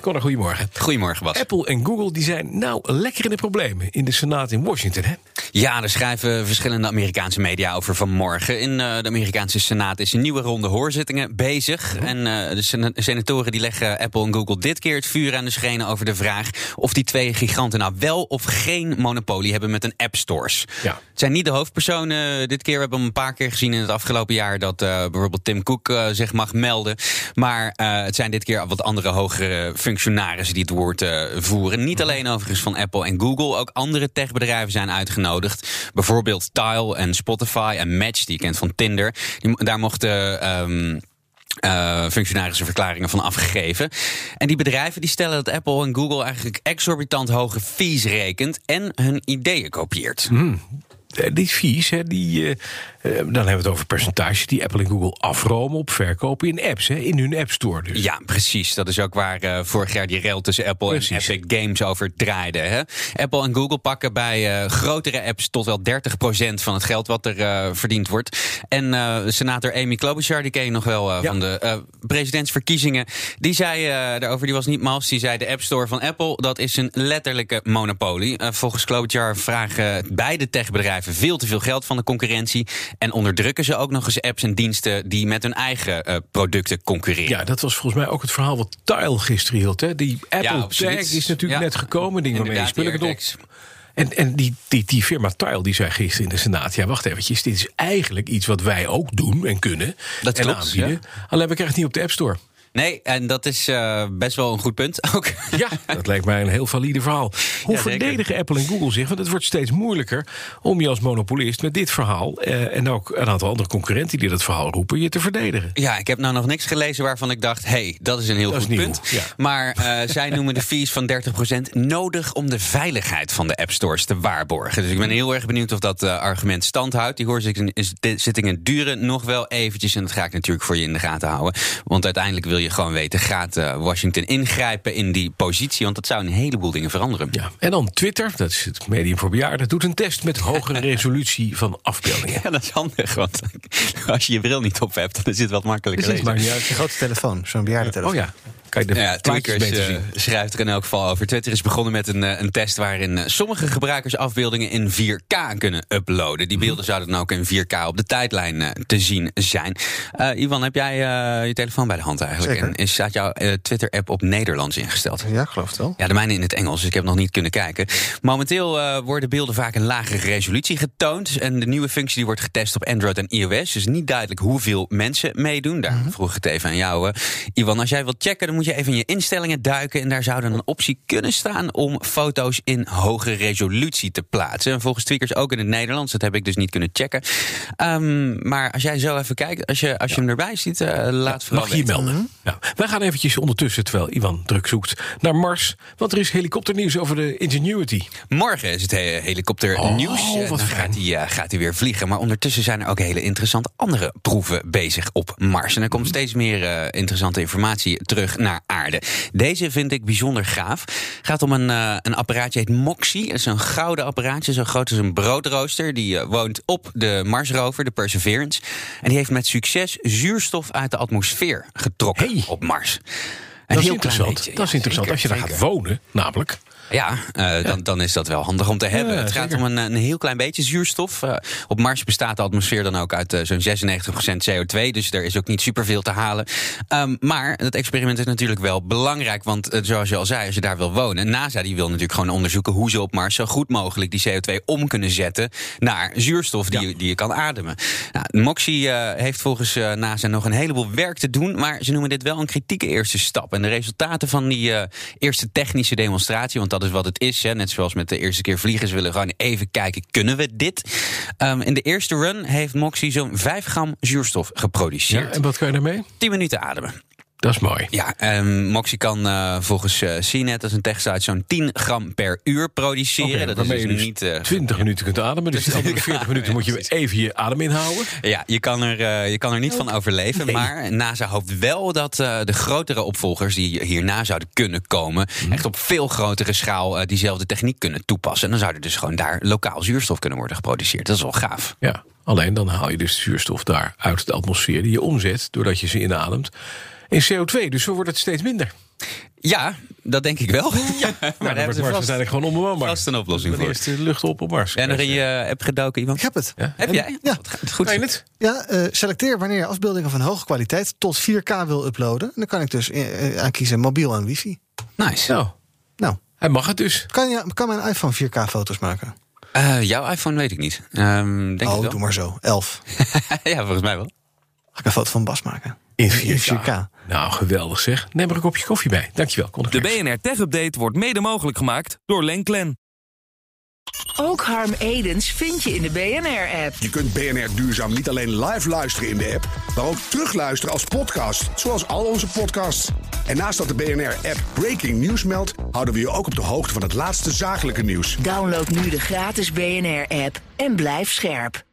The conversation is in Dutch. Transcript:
Conor, goedemorgen. Goedemorgen, Bas. Apple en Google die zijn nou lekker in de problemen in de Senaat in Washington, hè? Ja, er schrijven verschillende Amerikaanse media over vanmorgen. In uh, de Amerikaanse Senaat is een nieuwe ronde hoorzittingen bezig. En uh, de sen senatoren die leggen Apple en Google dit keer het vuur aan de schenen over de vraag of die twee giganten nou wel of geen monopolie hebben met een app stores. Ja. Het zijn niet de hoofdpersonen dit keer. We hebben een paar keer gezien in het afgelopen jaar dat uh, bijvoorbeeld Tim Cook zich mag melden. Maar het zijn dit keer wat andere hogere functionarissen die het woord voeren. Niet alleen overigens van Apple en Google, ook andere techbedrijven zijn uitgenodigd. Bijvoorbeeld Tile en Spotify en Match, die je kent van Tinder. Die, daar mochten. Um, uh, functionarissen verklaringen van afgegeven. En die bedrijven die stellen dat Apple en Google eigenlijk exorbitant hoge fees rekent en hun ideeën kopieert. Mm. Die fees, hè, die, uh, uh, dan hebben we het over percentages die Apple en Google afromen op verkopen in apps, hè, in hun App Store. Dus. Ja, precies. Dat is ook waar uh, vorig jaar die rel tussen Apple precies. en Epic Games over draaide. Hè. Apple en Google pakken bij grotere apps tot wel 30% van het geld wat er verdiend wordt. En senator Amy Klobuchar, die ken je nog wel ja. van de presidentsverkiezingen, die zei daarover, die was niet mals, die zei de App Store van Apple, dat is een letterlijke monopolie. volgens Klobuchar vragen beide techbedrijven veel te veel geld van de concurrentie. En onderdrukken ze ook nog eens apps en diensten die met hun eigen uh, producten concurreren. Ja, dat was volgens mij ook het verhaal wat Tile gisteren hield. Hè? Die Apple ja, is natuurlijk ja. net gekomen. Ding waarmee je spullen op. En, en die, die, die firma Tile die zei gisteren in de Senaat... ja, wacht eventjes, dit is eigenlijk iets wat wij ook doen en kunnen. Dat en klopt, aanbieden. ja. Alleen we krijgen het niet op de App Store. Nee, en dat is uh, best wel een goed punt ook. Ja, dat lijkt mij een heel valide verhaal. Hoe Ja, verdedigen Apple en Google zich? Want het wordt steeds moeilijker om je als monopolist met dit verhaal... Eh, en ook een aantal andere concurrenten die dat verhaal roepen... je te verdedigen. Ja, ik heb nou nog niks gelezen waarvan ik dacht... hé, hey, dat is een heel Dat goed nieuw, punt. ja. Maar uh, zij noemen de fees van 30% nodig... om de veiligheid van de app stores te waarborgen. Dus ik ben heel erg benieuwd of dat uh, argument standhoudt. Die hoorzittingen duren nog wel eventjes... en dat ga ik natuurlijk voor je in de gaten houden. Want uiteindelijk wil je gewoon weten... gaat uh, Washington ingrijpen in die positie? Want dat zou een heleboel dingen veranderen. Ja. En dan Twitter, dat is het medium voor bejaarden... doet een test met hogere resolutie van afbeeldingen. Ja, dat is handig, want als je je bril niet op hebt... dan is het wat makkelijker Precies, lezen. maar. Een grote telefoon, zo'n bejaardentelefoon. Oh ja, kan je de Ja, Twitter eh, schrijft er in elk geval over. Twitter is begonnen met een, eh, een test waarin eh, sommige gebruikers afbeeldingen in 4K kunnen uploaden. Die beelden zouden dan ook in 4K op de tijdlijn te zien zijn. Eh, Ivan, heb jij eh, je telefoon bij de hand eigenlijk? Zeker. En is, staat jouw Twitter-app op Nederlands ingesteld? Ja, geloof het wel. Ja, de mijne in het Engels, dus ik heb nog niet kunnen kijken. Momenteel eh, worden beelden vaak in lagere resolutie getoond. En de nieuwe functie die wordt getest op Android en iOS. Dus niet duidelijk hoeveel mensen meedoen. Daar vroeg ik het even aan jou. Ivan, als jij wilt checken, dan moet je even in je instellingen duiken. En daar zou dan een optie kunnen staan om foto's in hoge resolutie te plaatsen. En volgens tweakers ook in het Nederlands. Dat heb ik dus niet kunnen checken. Ehm, maar als jij zo even kijkt, als je, als je hem erbij ziet, eh, laat vooral Mag je je melden? Ja. Wij gaan eventjes ondertussen, terwijl Ivan druk zoekt, naar Mars. Want er is helikopternieuws over de Ingenuity. Morgen is het he- helikopternieuws. Oh, wat gaat hij, eh, gaat hij weer vliegen. Maar ondertussen zijn er ook hele interessante andere proeven bezig op Mars. En er komt steeds meer eh, interessante informatie terug naar aarde. Deze vind ik bijzonder gaaf. gaat om een, eh, een apparaatje, heet Moxie. Het is een gouden apparaatje, zo groot als een broodrooster. Die eh, woont op de Marsrover, de Perseverance. En die heeft met succes zuurstof uit de atmosfeer getrokken Hey. op Mars. Dat is interessant. dat is Ja, interessant. zeker, Als je daar zeker. gaat wonen, namelijk. Ja, eh, Dan, dan is dat wel handig om te hebben. Ja, het gaat zeker. om een, een heel klein beetje zuurstof. Eh, op Mars bestaat de atmosfeer dan ook uit eh, zo'n 96% CO2. Dus er is ook niet superveel te halen. Ehm, maar het experiment is natuurlijk wel belangrijk. Want zoals je al zei, als je daar wil wonen. NASA die wil natuurlijk gewoon onderzoeken hoe ze op Mars zo goed mogelijk die CO2 om kunnen zetten naar zuurstof die, je, die je kan ademen. Nou, Moxie heeft volgens NASA nog een heleboel werk te doen. Maar ze noemen dit wel een kritieke eerste stap. En de resultaten van die eh, eerste technische demonstratie, want dat is wat het is. Hè, net zoals met de eerste keer vliegen, ze willen gewoon even kijken, kunnen we dit? Ehm, in de eerste run heeft Moxie zo'n 5 gram zuurstof Ja, geproduceerd. en wat kan je daarmee? 10 minuten ademen. Dat is mooi. Ja, um, Moxie kan uh, volgens uh, CNET, dat is een techsite, zo'n 10 gram per uur produceren. Okay, dat is dus niet... Uh, 20 ja. minuten kunt ademen, dus de 40 minuten moet je even je adem inhouden. Ja, je kan er, je kan er niet van overleven. Nee. Maar NASA hoopt wel dat de grotere opvolgers die hierna zouden kunnen komen... Mm. echt op veel grotere schaal diezelfde techniek kunnen toepassen. En dan zou er dus gewoon daar lokaal zuurstof kunnen worden geproduceerd. Dat is wel gaaf. Ja, alleen dan haal je dus zuurstof daar uit de atmosfeer... die je omzet doordat je ze inademt in CO2. Dus zo wordt het steeds minder. Ja, dat denk ik wel. Ja, maar nou, daar hebben ze vast, uiteindelijk gewoon onbewoonbaar. Vast een oplossing voor. Eerst de lucht op op Mars. En er in je app gedoken, iemand? Ik heb het. Ja? Heb jij? Ja. Goed. Kan je het? Ja, uh, selecteer wanneer je afbeeldingen van hoge kwaliteit tot 4K wil uploaden. En dan kan ik dus uh, aankiezen mobiel en wifi. Nice. Nou, nou. hij mag het dus. Kan, je, kan mijn iPhone 4K foto's maken? Uh, jouw iPhone weet ik niet. Um, denk oh, ik wel. doe maar zo. 11. ja, volgens mij wel. Ga ik een foto van Bas maken? In 4K. Nou, geweldig zeg. Neem er een kopje koffie bij. Dankjewel. De BNR Tech Update wordt mede mogelijk gemaakt door Lenklen. Ook Harm Edens vind je in de BNR-app. Je kunt BNR Duurzaam niet alleen live luisteren in de app, maar ook terugluisteren als podcast, zoals al onze podcasts. En naast dat de BNR-app Breaking News meldt, houden we je ook op de hoogte van het laatste zakelijke nieuws. Download nu de gratis BNR-app en blijf scherp.